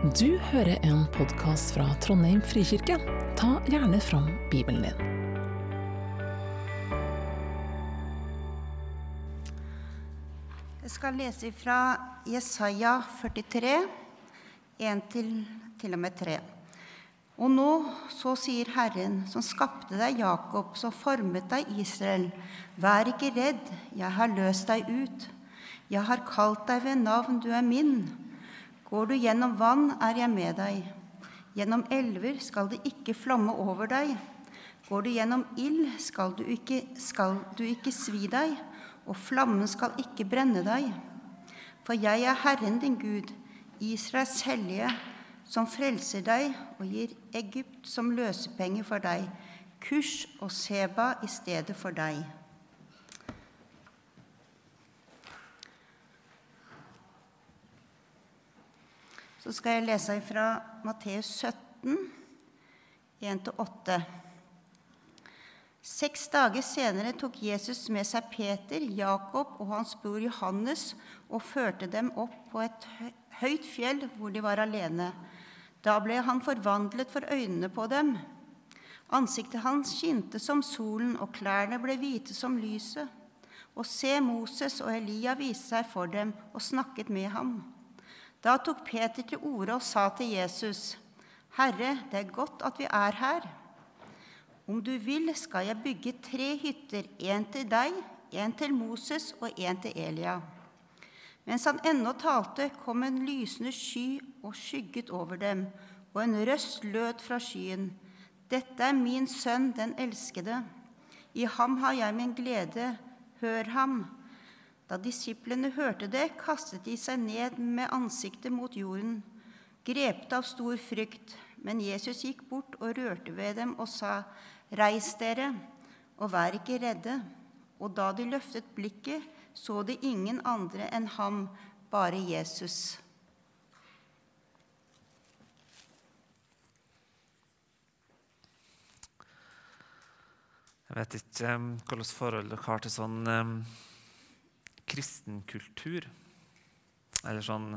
Du hører en podkast fra Trondheim frikirke. Ta gjerne fram Bibelen din. Jeg skal lese fra Jesaja 43, 1 til, til og med 3. Og nå, så sier Herren, som skapte deg, Jakob, som formet deg, Israel, vær ikke redd, jeg har løst deg ut. Jeg har kalt deg ved navn, du er min. Går du gjennom vann, er jeg med deg. Gjennom elver skal det ikke flomme over deg. Går du gjennom ild, skal du ikke, skal du ikke svi deg, og flammen skal ikke brenne deg. For jeg er Herren din Gud, Israels hellige, som frelser deg og gir Egypt som løsepenge for deg, Kush og Seba i stedet for deg. Så skal jeg lese fra Matteus 17, 1-8. Seks dager senere tok Jesus med seg Peter, Jakob og hans bror Johannes og førte dem opp på et høyt fjell hvor de var alene. Da ble han forvandlet for øynene på dem. Ansiktet hans skinte som solen, og klærne ble hvite som lyset. Og se, Moses og Elia viste seg for dem og snakket med ham. Da tok Peter til orde og sa til Jesus, Herre, det er godt at vi er her. Om du vil, skal jeg bygge tre hytter, en til deg, en til Moses og en til Elia. Mens han ennå talte, kom en lysende sky og skygget over dem, og en røst lød fra skyen. Dette er min sønn, den elskede. I ham har jeg min glede. Hør ham. Da disiplene hørte det, kastet de seg ned med ansiktet mot jorden, grepet av stor frykt. Men Jesus gikk bort og rørte ved dem og sa, Reis dere, og vær ikke redde. Og da de løftet blikket, så de ingen andre enn ham, bare Jesus. Jeg vet ikke um, hvilket forhold dere har til sånn um, kristenkultur. Eller sånn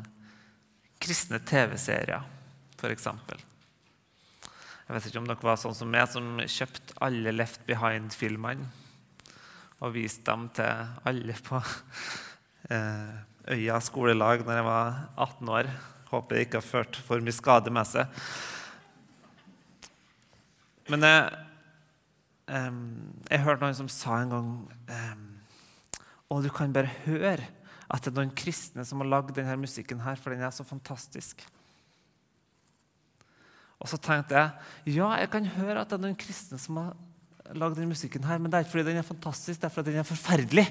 kristne TV-serier, f.eks. Jeg vet ikke om dere var sånn som meg, som kjøpte alle Left Behind-filmene og viste dem til alle på eh, Øya skolelag når jeg var 18 år. Håper det ikke har ført for mye skade med seg. Men jeg, eh, jeg hørte noen som sa en gang eh, Og du kan bare høre at det er noen kristne som har lagd denne musikken her, for den er så fantastisk. Og så tenkte jeg ja, jeg kan høre at det er noen kristne som har lagd denne musikken, her, men det er ikke fordi den er fantastisk, det er fordi den er forferdelig.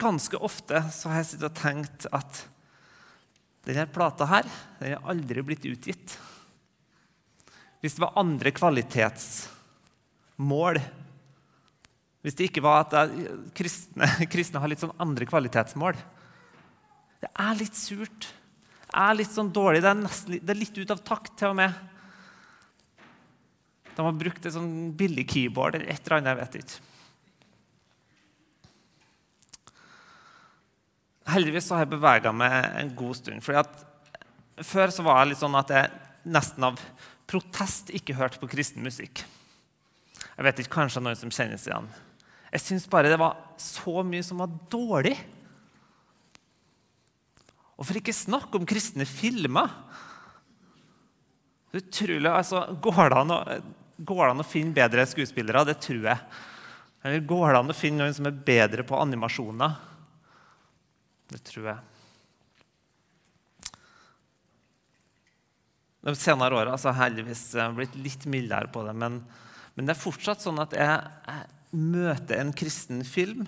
Ganske ofte så har jeg sittet og tenkt at denne plata her, den er aldri blitt utgitt. Hvis det var andre kvalitetsmål Hvis det ikke var at kristne, kristne har litt sånn andre kvalitetsmål Det er litt surt. Det er litt sånn dårlig. Det er, nesten, det er litt ut av takt, til og med. De har brukt et sånn billig keyboard eller et eller annet. jeg vet ikke. Heldigvis har jeg bevega meg en god stund. Fordi Før var jeg litt sånn at jeg nesten av protest ikke hørte på kristen musikk. Jeg vet ikke, Kanskje noen som kjenner seg igjen. Jeg syns bare det var så mye som var dårlig. Og for ikke snakke om kristne filmer. Utrolig, altså, går, det å, går det an å finne bedre skuespillere? Det tror jeg. Eller går det an å finne noen som er bedre på animasjoner? Det tror jeg. De senere åra har jeg heldigvis blitt litt mildere på det. Men, men, det er fortsatt sånn at jeg, møter en kristen film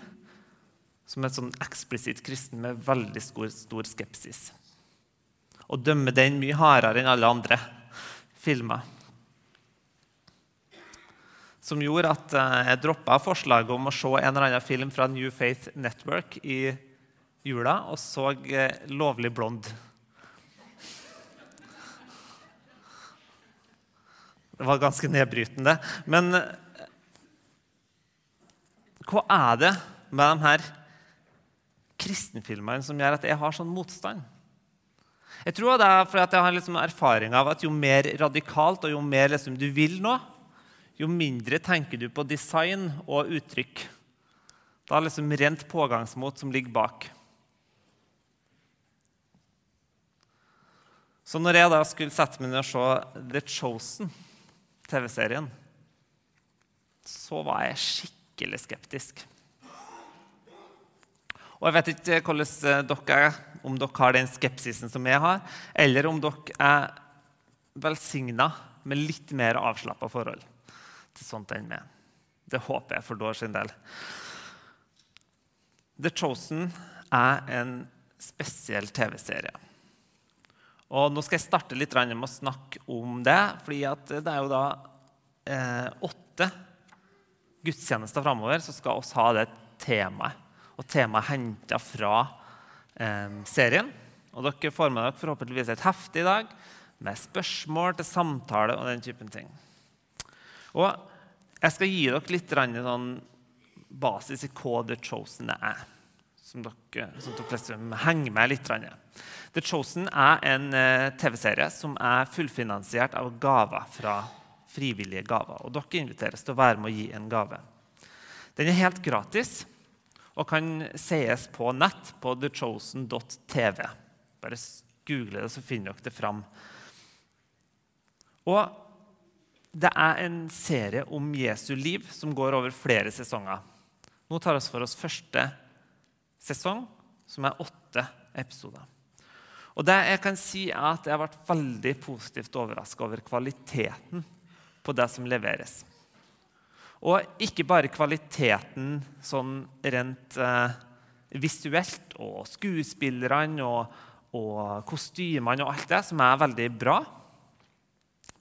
som er sånn eksplisitt kristen med veldig stor, stor skepsis. Og dømmer den mye hardere enn alle andre filmer. Som gjorde at eh, jeg droppa forslaget om å se en eller annen film fra New Faith Network i jula, og så eh, 'Lovlig blond'. Det var ganske nedbrytende. Men eh, hva er det med de her kristenfilmene som gjør at jeg har sånn motstand. Jeg tror det er fordi jeg har liksom erfaring av at jo mer radikalt og jo mer liksom du vil nå, jo mindre tenker du på design og uttrykk. Da er liksom rent pågangsmot som ligger bak. Så når jeg da skulle sette meg ned og se The Chosen, TV-serien, så var jeg skikkelig skeptisk. Og jeg vet ikke hvordan dere er, om dere har den skepsisen som jeg har, eller om dere er velsigna med litt mer avslappa forhold til sånt enn meg. Det håper jeg for deres del. The Chosen er en spesiell TV-serie. Og Nå skal jeg starte litt med å snakke om det. fordi det er jo da eh, åtte gudstjenester framover så skal oss ha det temaet. Og temaet er henta fra eh, serien. Og dere får med dere forhåpentligvis et hefte i dag med spørsmål til samtale og den typen ting. Og jeg skal gi dere litt sånn basis i hva The Chosen er. Som dere, som dere liksom henger med litt. The Chosen er en eh, TV-serie som er fullfinansiert av gaver fra frivillige gaver. Og dere inviteres til å være med å gi en gave. Den er helt gratis og kan sees på nett på thechosen.tv. Bare google det, så finner dere det fram. Og det er en serie om Jesu liv som går over flere sesonger. Nå tar vi for oss første sesong, som er åtte episoder. Og det jeg kan si er at Jeg har vært veldig positivt overraska over kvaliteten på det som leveres. Og ikke bare kvaliteten sånn rent eh, visuelt og skuespillerne og, og kostymene og alt det, som er veldig bra,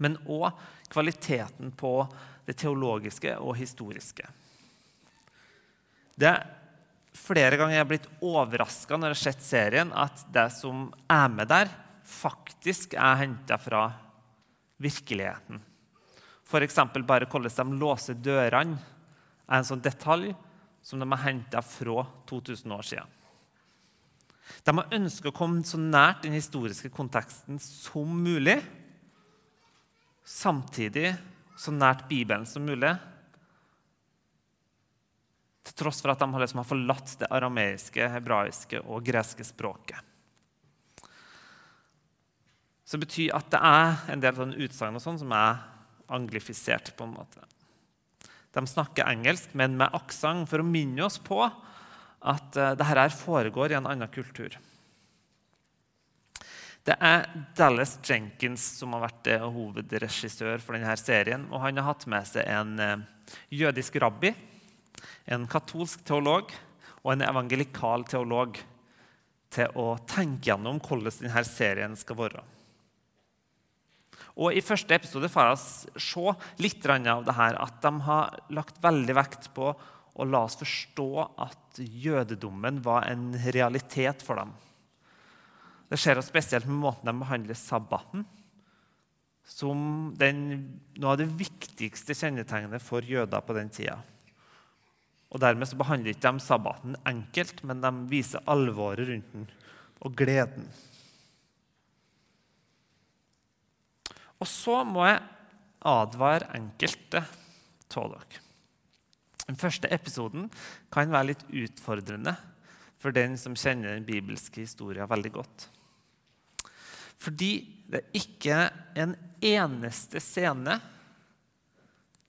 men òg kvaliteten på det teologiske og historiske. Det flere ganger jeg har blitt overraska når jeg har sett serien, at det som er med der, faktisk er henta fra virkeligheten. F.eks. bare hvordan de låser dørene, er en sånn detalj som de har henta fra 2000 år siden. De har ønsket å komme så nært den historiske konteksten som mulig, samtidig så nært Bibelen som mulig, til tross for at de liksom har forlatt det arameiske, hebraiske og greske språket. Så det betyr at det er en del sånn utsagn som er anglifisert. på en måte. De snakker engelsk, men med aksent, for å minne oss på at uh, dette foregår i en annen kultur. Det er Dallas Jenkins som har vært uh, hovedregissør for denne serien. og Han har hatt med seg en uh, jødisk rabbi, en katolsk teolog og en evangelikal teolog til å tenke gjennom hvordan denne serien skal være. Og I første episode får vi se litt av det her, at de har lagt veldig vekt på å la oss forstå at jødedommen var en realitet for dem. Det skjer spesielt med måten de behandler sabbaten som den, noe av det viktigste kjennetegnet for jøder på den tida. Og Dermed så behandler ikke de sabbaten enkelt, men de viser alvoret rundt den og gleden. Og så må jeg advare enkelte av dere. Den første episoden kan være litt utfordrende for den som kjenner den bibelske historien veldig godt. Fordi det er ikke en eneste scene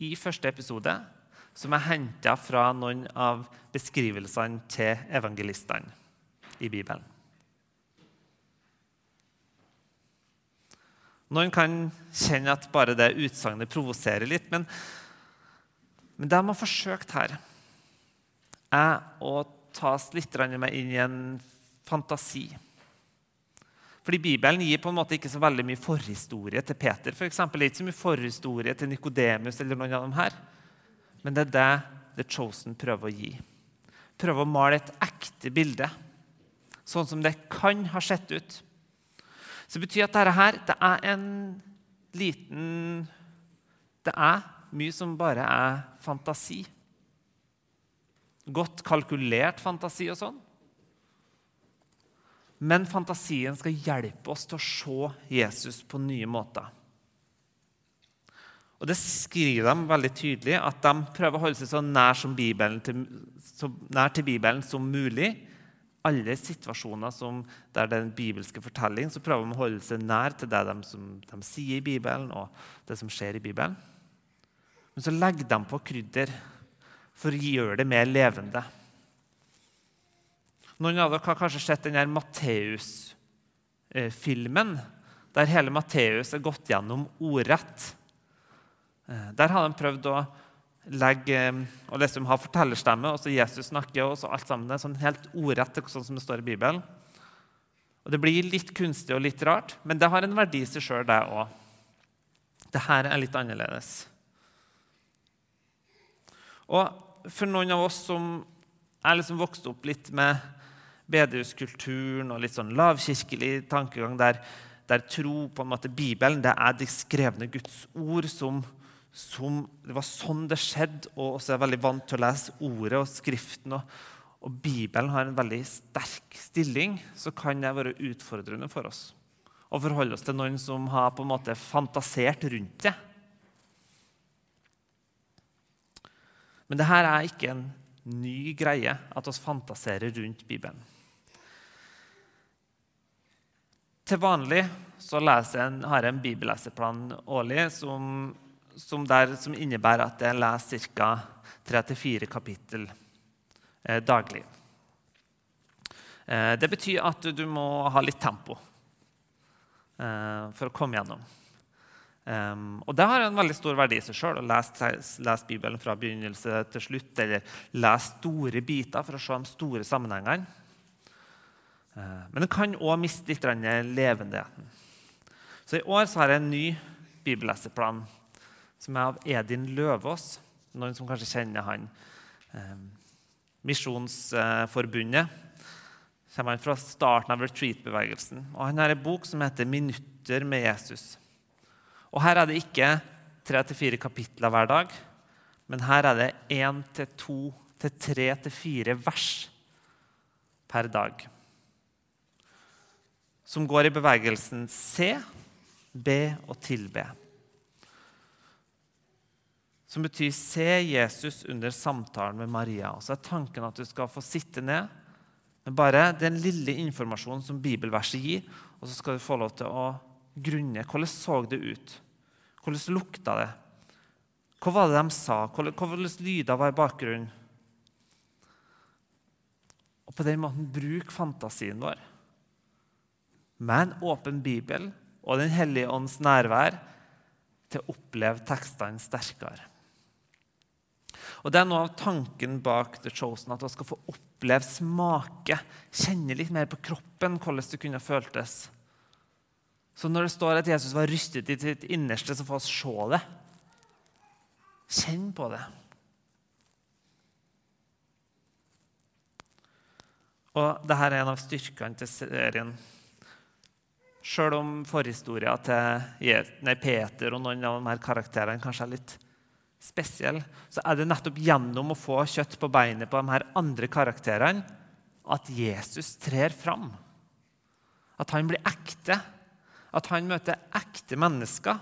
i første episode som er henta fra noen av beskrivelsene til evangelistene i Bibelen. Noen kan kjenne at bare det utsagnet provoserer litt. Men, men de har forsøkt her, er å ta oss litt med inn i en fantasi. Fordi Bibelen gir på en måte ikke så veldig mye forhistorie til Peter. For eksempel. ikke så mye forhistorie til Nikodemus eller noen av dem her. Men det er det The Chosen prøver å gi. Prøver å male et ekte bilde, sånn som det kan ha sett ut. Så det betyr at dette her, det er en liten Det er mye som bare er fantasi. Godt kalkulert fantasi og sånn. Men fantasien skal hjelpe oss til å se Jesus på nye måter. Og Det skriver de veldig tydelig, at de prøver å holde seg så nær, til, så nær til Bibelen som mulig. Alle situasjoner som, der det er en bibelske fortelling, så prøver de å holde seg nær til det de, som, de sier i Bibelen, og det som skjer i Bibelen. Men så legger de på krydder for å gjøre det mer levende. Noen av dere har kanskje sett den Matteus-filmen, der hele Matteus er gått gjennom ordrett. Eh, der har de prøvd å legge og liksom ha fortellerstemme, og så Jesus snakker, og så alt sammen er sånn helt ordrett, sånn som det står i Bibelen. Og Det blir litt kunstig og litt rart, men det har en verdi i seg sjøl, det òg. Det her er litt annerledes. Og for noen av oss som er liksom vokst opp litt med bedehuskulturen og litt sånn lavkirkelig tankegang der, der tro på en måte Bibelen det er de skrevne Guds ord som som Det var sånn det skjedde, og også er jeg veldig vant til å lese ordet og Skriften. Og, og Bibelen har en veldig sterk stilling, så kan det være utfordrende for oss å forholde oss til noen som har på en måte fantasert rundt det. Men det her er ikke en ny greie at oss fantaserer rundt Bibelen. Til vanlig så jeg har jeg en bibelleseplan årlig som som, der, som innebærer at jeg leser ca. 3-4 kapittel eh, daglig. Eh, det betyr at du må ha litt tempo eh, for å komme gjennom. Um, og Det har en veldig stor verdi i seg sjøl å lese, lese, Bibelen fra begynnelse til slutt, eller lese store biter for å se de store sammenhengene. Uh, men det kan òg miste litt levendigheten. Så I år så har jeg en ny bibelleseplan som er av Edin Løvaas. Noen som kanskje kjenner han. Eh, Misjonsforbundet. kommer han fra starten av retreat-bevegelsen. Og Han har en bok som heter 'Minutter med Jesus'. Og Her er det ikke tre til fire kapitler hver dag, men her er det én til to til tre til fire vers per dag. Som går i bevegelsen se, be og tilbe som betyr 'se Jesus under samtalen med Maria'. Og så er tanken at du skal få sitte ned med bare den lille informasjonen som bibelverset gir, og så skal du få lov til å grunne. Hvordan så det ut? Hvordan lukta det? Hva var det de sa? Hvilke lyder var i bakgrunnen? Og på den måten bruk fantasien vår med en åpen bibel og Den hellige ånds nærvær til å oppleve tekstene sterkere. Og Det er noe av tanken bak The Chosen, at vi skal få oppleve, smake, kjenne litt mer på kroppen hvordan det kunne føltes. Så når det står at Jesus var rystet i sitt innerste, så får vi se det. Kjenn på det. Og dette er en av styrkene til serien. Sjøl om forhistoria til Peter og noen av de her karakterene kanskje er litt spesiell, så er det nettopp gjennom å få kjøtt på beinet på de her andre karakterene at Jesus trer fram. At han blir ekte. At han møter ekte mennesker.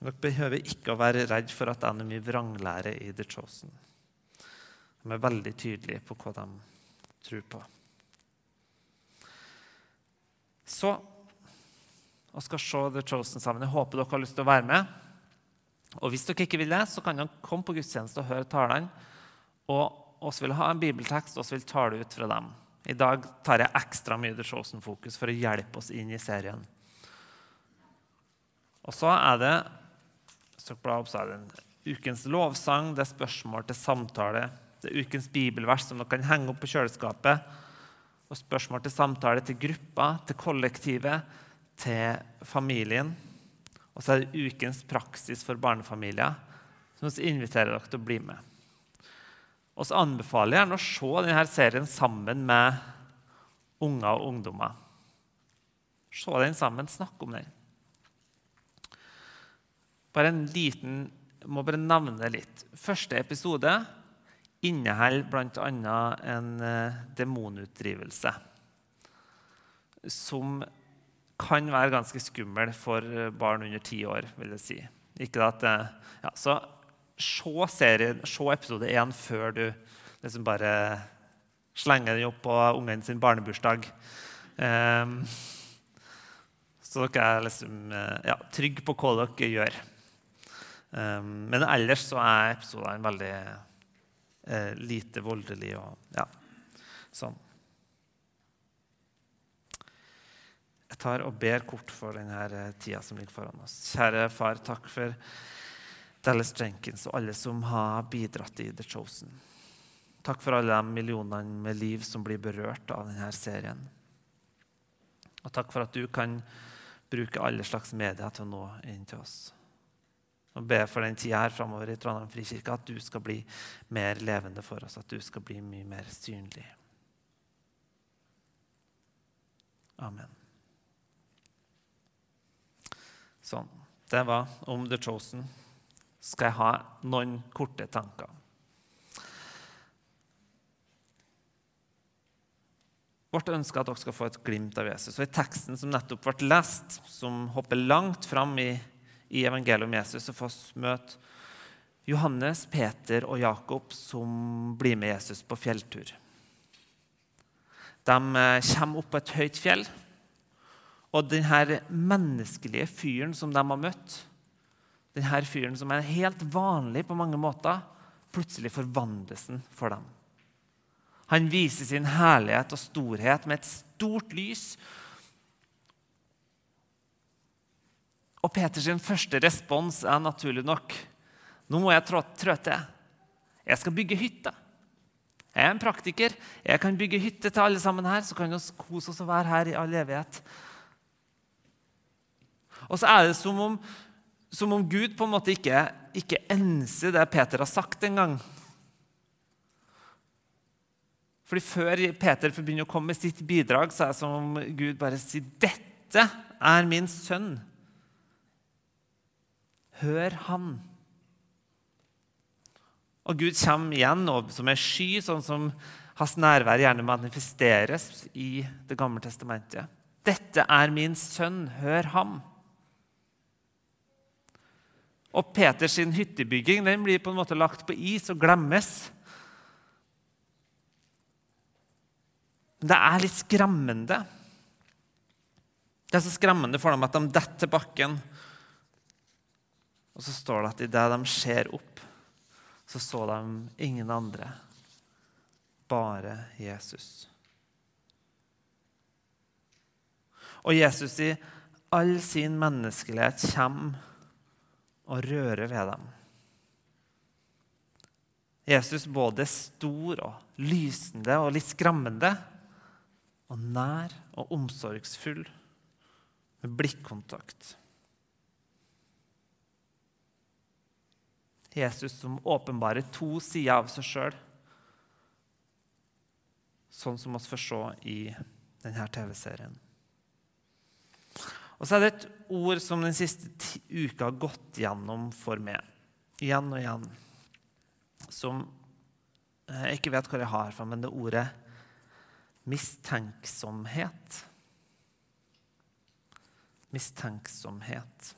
Dere behøver ikke å være redd for at det er mye vranglære i The Chosen. De er veldig tydelige på hva de tror på. Så og skal se The Chosen sammen. Jeg håper dere har lyst til å være med. Og Hvis dere ikke vil det, så kan dere komme på gudstjeneste og høre talene. Og oss vil ha en bibeltekst, og oss vil tale ut fra dem. I dag tar jeg ekstra mye The Chosen-fokus for å hjelpe oss inn i serien. Og så er det så så er det ukens lovsang, det er spørsmål til samtale. Det er ukens bibelvers som dere kan henge opp på kjøleskapet. Og spørsmål til samtale til gruppa, til kollektivet til familien. Og så er det ukens praksis for barnefamilier, som vi inviterer dere til å bli med. Og så anbefaler jeg gjerne å se denne serien sammen med unger og ungdommer. Se den sammen, snakke om den. Bare en liten må bare nevne litt. Første episode inneholder bl.a. en eh, demonutdrivelse som kan være ganske skummel for barn under ti år. vil jeg si. Ikke at, ja, så se, serien, se episode én før du liksom bare slenger den opp på ungen sin barnebursdag. Um, så dere er liksom, ja, trygge på hva dere gjør. Um, men ellers så er episodene veldig eh, lite voldelig og ja, sånn. Tar og ber kort for denne eh, tida som ligger foran oss. Kjære far, takk for Dallas Jenkins og alle som har bidratt i The Chosen. Takk for alle de millionene med liv som blir berørt av denne serien. Og takk for at du kan bruke alle slags medier til å nå inn til oss. Og be for den tida her framover i Trondheim frikirke at du skal bli mer levende for oss, at du skal bli mye mer synlig. Amen. Sånn. Det var om The Chosen. Skal jeg ha noen korte tanker. Vårt ønske er at dere skal få et glimt av Jesus. Og I teksten som nettopp ble lest, som hopper langt fram i i evangeliet om Jesus så får vi møte Johannes, Peter og Jakob som blir med Jesus på fjelltur. De eh, kommer opp på et høyt fjell, og denne menneskelige fyren som de har møtt, denne fyren som er helt vanlig på mange måter, plutselig forvandles han for dem. Han viser sin herlighet og storhet med et stort lys Og Peters første respons er naturlig nok nå må jeg trå, til. Jeg skal bygge hytte. Jeg er en praktiker. Jeg kan bygge hytte til alle sammen her, så kan vi kose oss og være her i all evighet. Og så er det som om, som om Gud på en måte ikke, ikke enser det Peter har sagt engang. Fordi Før Peter begynner å komme med sitt bidrag, så er det som om Gud bare sier dette er min sønn Hør han. Og Gud kommer igjen og, som en sky, sånn som hans nærvær gjerne manifesteres i Det gamle testamentet. Dette er min sønn, hør ham. Og Peters hyttebygging den blir på en måte lagt på is og glemmes. Det er litt skremmende. Det er så skremmende for dem at de detter bakken og så står det at idet de ser opp, så så de ingen andre, bare Jesus. Og Jesus i all sin menneskelighet kommer og rører ved dem. Jesus både stor og lysende og litt skrammende, og nær og omsorgsfull med blikkontakt. Jesus som åpenbarer to sider av seg sjøl, sånn som vi får se i denne TV-serien. Og så er det et ord som den siste uka har gått gjennom for meg, igjen og igjen, som jeg ikke vet hvor jeg har fra, men det ordet mistenksomhet. Mistenksomhet.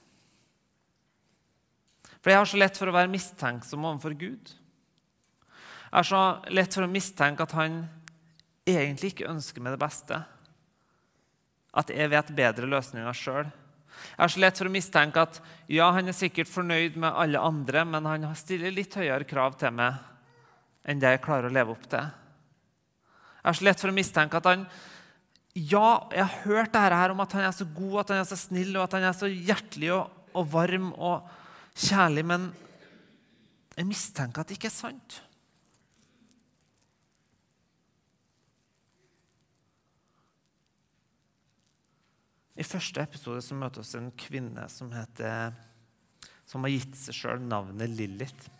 For jeg har så lett for å være mistenksom overfor Gud. Jeg har så lett for å mistenke at han egentlig ikke ønsker meg det beste. At jeg vet bedre løsninger sjøl. Jeg har så lett for å mistenke at ja, han er sikkert fornøyd med alle andre, men han stiller litt høyere krav til meg enn det jeg klarer å leve opp til. Jeg har så lett for å mistenke at han Ja, jeg har hørt dette her om at han er så god, at han er så snill, og at han er så hjertelig og, og varm. og kjærlig, men jeg mistenker at det ikke er sant. I første episode så møter vi en kvinne som, heter, som har gitt seg sjøl navnet Lilith.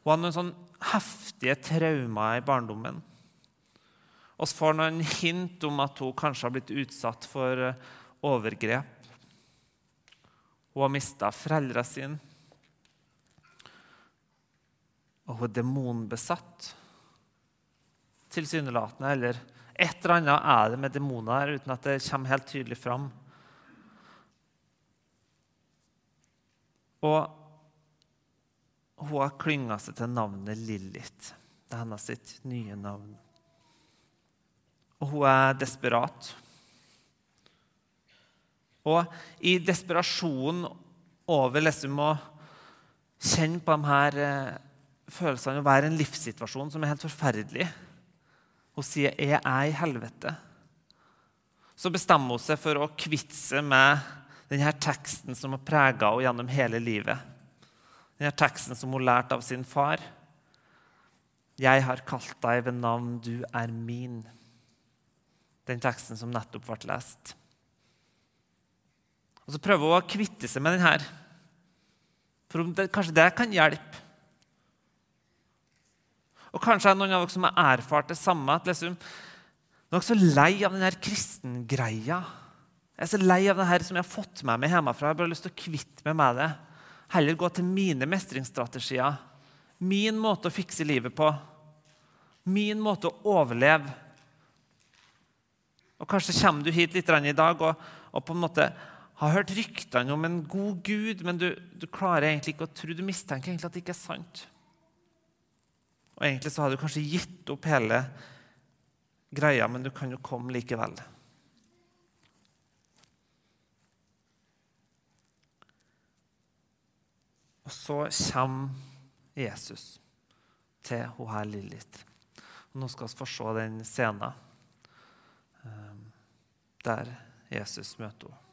Hun hadde noen sånn heftige traumer i barndommen. Vi får noen hint om at hun kanskje har blitt utsatt for overgrep. Hun har mista foreldrene sine. og hun er demonbesatt. Tilsynelatende. Eller et eller annet er det med demoner her, uten at det kommer helt tydelig fram. Og hun har klynga seg til navnet Lilith. Det er hennes sitt nye navn. Og hun er desperat. Og i desperasjon over liksom å kjenne på de her eh, følelsene og være i en livssituasjon som er helt forferdelig Hun sier 'Jeg er i helvete'. Så bestemmer hun seg for å kvitte seg med denne teksten som har prega henne gjennom hele livet. Denne teksten som hun lærte av sin far. 'Jeg har kalt deg ved navn, du er min'. Den teksten som nettopp ble lest. Og Så prøver hun å kvitte seg med den her. For kanskje det kan hjelpe. Og kanskje er det noen av dere som har erfart det samme. at liksom, Dere er så lei av den kristengreia. Jeg er så lei av det her som jeg har fått med meg hjemmefra. Jeg har bare lyst til å kvitte meg med det. Heller gå til mine mestringsstrategier. Min måte å fikse livet på. Min måte å overleve. Og Kanskje kommer du hit litt i dag og, og på en måte har hørt ryktene om en god Gud, men du, du, klarer egentlig ikke å tro. Du mistenker egentlig at det ikke er sant. Og Egentlig så har du kanskje gitt opp hele greia, men du kan jo komme likevel. Og så kommer Jesus til hun her Lilith. Og nå skal vi få se den scenen eh, der Jesus møter henne.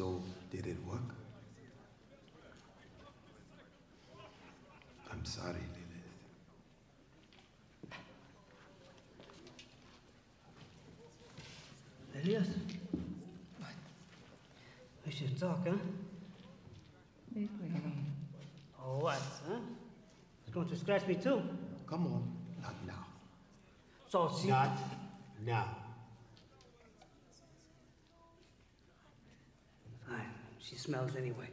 So, did it work? I'm sorry, Lilith. Elias? What? We should talk, huh? Oh, what, huh? It's going to scratch me too. Come on, not now. So she... Not now. She smells anyway.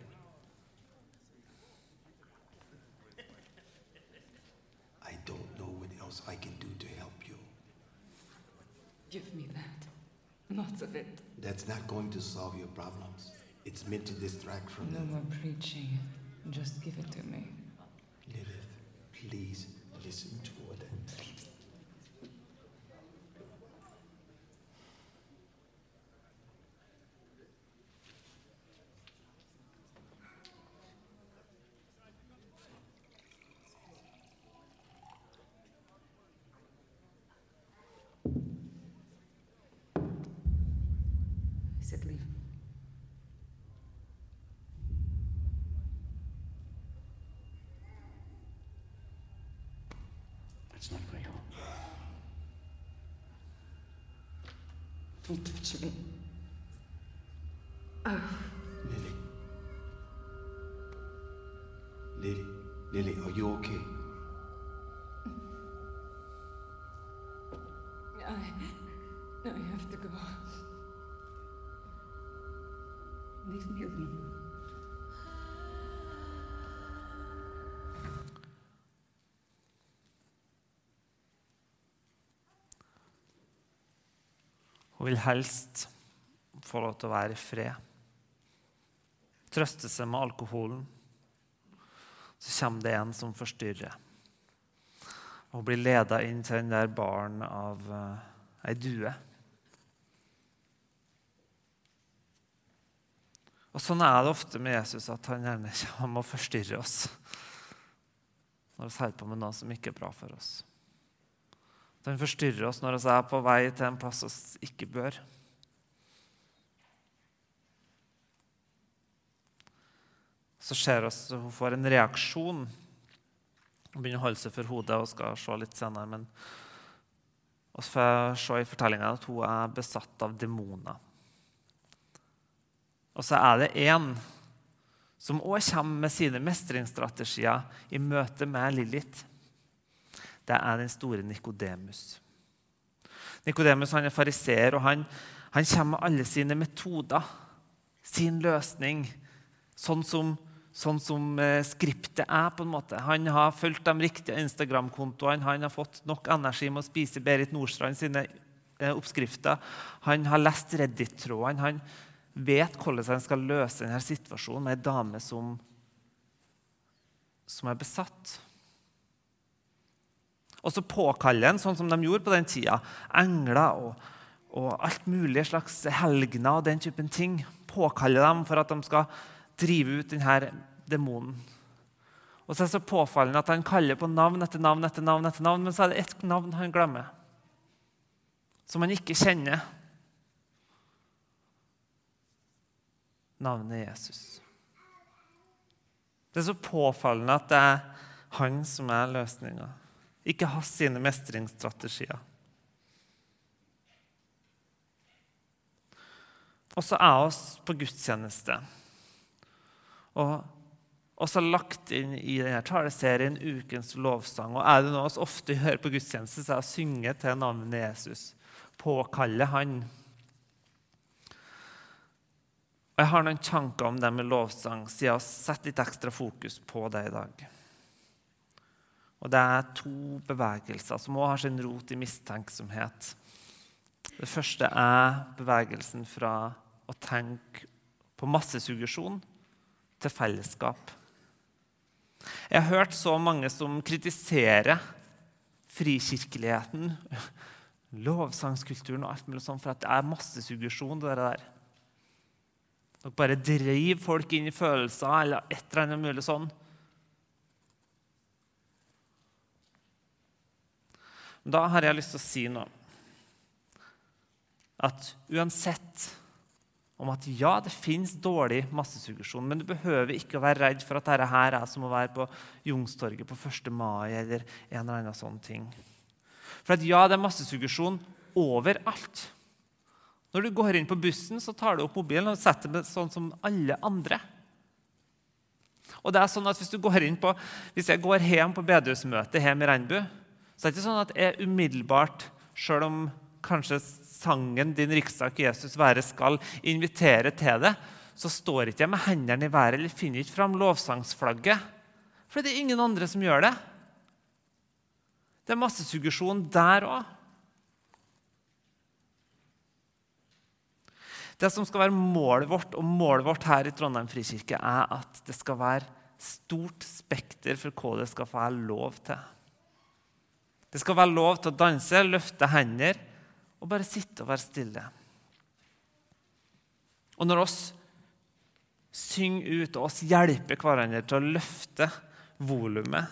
I don't know what else I can do to help you. Give me that. Lots of it. That's not going to solve your problems. It's meant to distract from No them. more preaching. Just give it to me. Lilith, please listen to what I'm I said leave. It's not you. Don't touch me. Oh. Lily. Lily, Lily, are you okay? Hun vil helst få lov til å være i fred. Trøste seg med alkoholen. Så kommer det en som forstyrrer. og blir leda inn til den der baren av uh, ei due. Og Sånn er det ofte med Jesus, at han gjerne kommer og forstyrrer oss når vi holder på med noe som ikke er bra for oss. Han forstyrrer oss når vi er på vei til en plass vi ikke bør. Så ser vi at hun får en reaksjon. Hun begynner å holde seg for hodet og skal se litt senere. men vi får se i fortellingen at hun er besatt av demoner. Og så er det én som òg kommer med sine mestringsstrategier i møte med Lilith. Det er den store Nikodemus. Nikodemus er fariseer, og han, han kommer med alle sine metoder, sin løsning, sånn som, sånn som eh, skriptet er. på en måte. Han har fulgt de riktige Instagram-kontoene, han har fått nok energi med å spise Berit Nordstrand sine eh, oppskrifter. Han har lest Reddit-trådene. Han, vet hvordan han skal løse denne situasjonen med ei dame som, som er besatt. Og så påkaller han, sånn som de gjorde på den tida, engler og, og alt mulig slags helgener og den typen ting. Påkaller dem for at de skal drive ut denne demonen. Og så er det så påfallende at Han kaller på navn etter navn, etter navn, etter navn, men så er det ett navn han glemmer, som han ikke kjenner. navnet Jesus. Det er så påfallende at det er han som er løsninga, ikke ha sine mestringsstrategier. Og så er oss på gudstjeneste. Og også lagt inn i denne taleserien Ukens lovsang. Og er det noe vi ofte gjør på gudstjeneste, så er det å synge til navnet Jesus. Påkalle Han. Og Jeg har noen tanker om det med lovsang, siden jeg har sett litt ekstra fokus på det i dag. Og Det er to bevegelser som også har sin rot i mistenksomhet. Det første er bevegelsen fra å tenke på massesuggesjon til fellesskap. Jeg har hørt så mange som kritiserer frikirkeligheten, lovsangskulturen og alt mulig sånt for at det er massesuggesjon. det der. Dere bare driver folk inn i følelser eller et eller annet mulig sånn. Da har jeg lyst til å si noe. At uansett om at ja, det fins dårlig massesuggesjon, men du behøver ikke å være redd for at dette her er som å være på Youngstorget på 1. mai eller en eller annen sånn ting. For at ja, det er massesuggesjon overalt. Når du går inn på bussen, så tar du opp mobilen og setter den sånn som alle andre. Og det er sånn at Hvis du går inn på, hvis jeg går hjem på bedehusmøte hjemme i Regnbu, så det er ikke sånn at jeg umiddelbart, sjøl om kanskje sangen 'Din ryggsekk Jesus være skal' invitere til det, så står ikke jeg med hendene i været eller finner ikke fram lovsangsflagget. For det er ingen andre som gjør det. Det er massesuggesjon der òg. Det som skal være målet vårt, og målet vårt her i Trondheim frikirke, er at det skal være stort spekter for hva det skal få lov til. Det skal være lov til å danse, løfte hender og bare sitte og være stille. Og når oss synger ut og oss hjelper hverandre til å løfte volumet,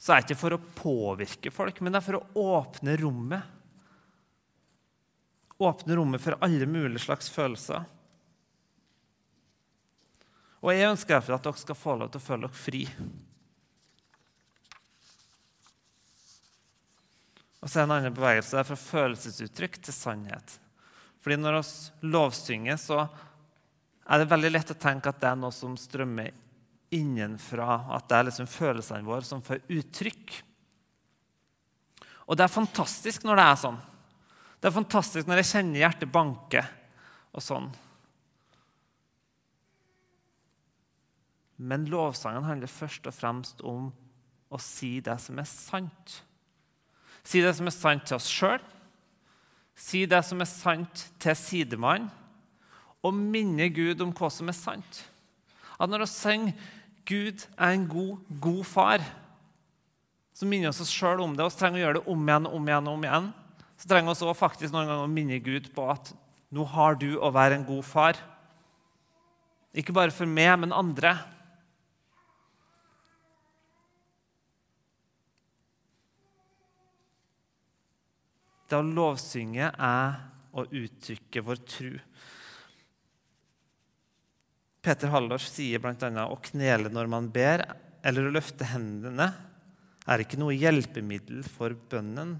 så er det ikke for å påvirke folk, men det er for å åpne rommet åpne rommet for alle mulige slags følelser. Og jeg ønsker derfor at dere skal få lov til å føle dere fri. Og så er det en annen bevegelse der fra følelsesuttrykk til sannhet. Fordi når vi lovsynger, så er det veldig lett å tenke at det er noe som strømmer innenfra. At det er liksom følelsene våre som får uttrykk. Og det er fantastisk når det er sånn. Det er fantastisk når jeg kjenner hjertet banke og sånn. Men lovsangen handler først og fremst om å si det som er sant. Si det som er sant til oss sjøl, si det som er sant til sidemannen, og minne Gud om hva som er sant. At når vi synger 'Gud er en god, god far', så minner vi oss sjøl om det. Vi trenger å gjøre det om igjen og om igjen. og om igjen så trenger vi faktisk noen ganger å minne Gud på at Nå har du å være en god far. Ikke bare for meg, men andre. Å lovsynge er å uttrykke vår tru. Peter Hallors sier bl.a.: Å knele når man ber, eller å løfte hendene, er ikke noe hjelpemiddel for bønnen.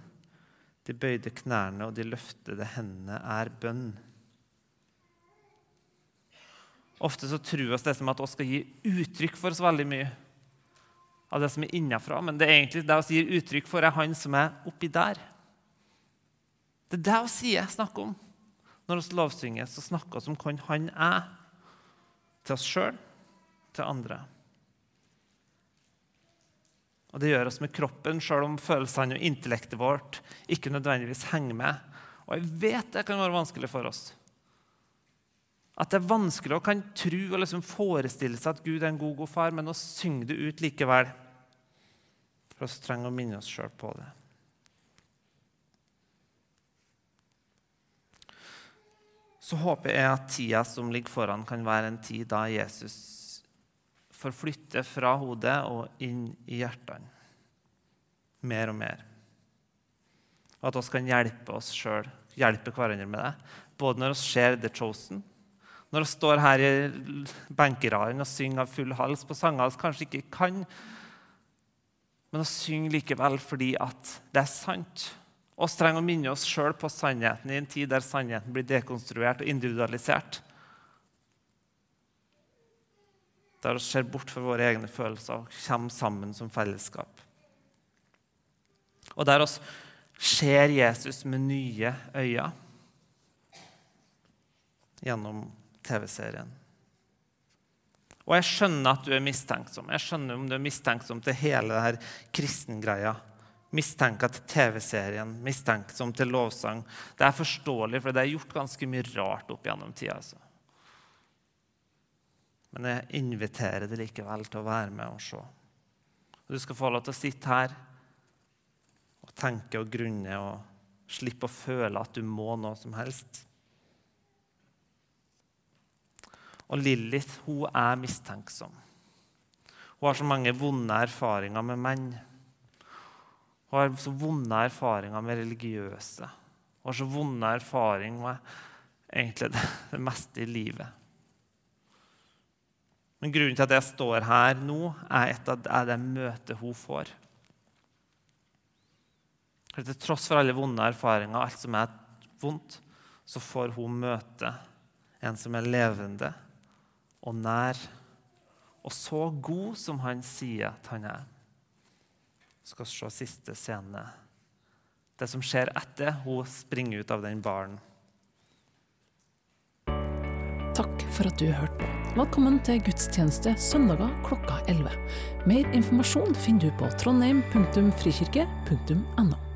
De bøyde knærne og de løftede hendene er bønn. Ofte så tror oss det som at oss skal gi uttrykk for oss veldig mye av det som er innenfra, men det er egentlig det vi gir uttrykk for, er han som er oppi der. Det er det vi sier, snakker om. Når vi lovsynger, så snakker vi om hvem han er. Til oss sjøl, til andre. Og Det gjør oss med kroppen, sjøl om følelsene og intellektet vårt ikke nødvendigvis henger med. Og jeg vet det kan være vanskelig for oss. At det er vanskelig å kan tro og liksom forestille seg at Gud er en god, god far, men å synge det ut likevel. For oss trenger å minne oss sjøl på det. Så håper jeg at tida som ligger foran, kan være en tid da Jesus får flytte fra hodet og inn i hjertene. Mer og mer. Og at vi kan hjelpe oss sjøl, hjelpe hverandre med det. Både når vi ser The Chosen, når vi står her i benkeraden og synger av full hals på sanger vi kanskje ikke kan, men å synge likevel fordi at det er sant. Vi trenger å minne oss sjøl på sannheten i en tid der sannheten blir dekonstruert og individualisert. Der vi ser bort fra våre egne følelser og kommer sammen som fellesskap. Og der vi ser Jesus med nye øyne gjennom TV-serien. Og jeg skjønner at du er mistenksom. Jeg skjønner om du er mistenksom til hele denne kristengreia. Mistenker til TV-serien, mistenksom til lovsang. Det er forståelig, for det er gjort ganske mye rart opp gjennom tida. Altså. Men jeg inviterer deg likevel til å være med og se. Du skal få lov til å sitte her og tenke og grunne og slippe å føle at du må noe som helst. Og Lilith hun er mistenksom. Hun har så mange vonde erfaringer med menn. Hun har så vonde erfaringer med religiøse. Hun har så vonde erfaringer med egentlig det, meste i livet. Men grunnen til at jeg står her nå, er, et av, det møtet hun får. Til tross for alle vonde erfaringer, alt som er vondt, så får hun møte en som er levende og nær og så god som han sier at han er. Skal se siste scene. Det som skjer etter hun springer ut av den baren. Takk for at du hørte på. Velkommen til gudstjeneste søndager klokka 11. Mer informasjon finner du på trondheim.frikirke.no.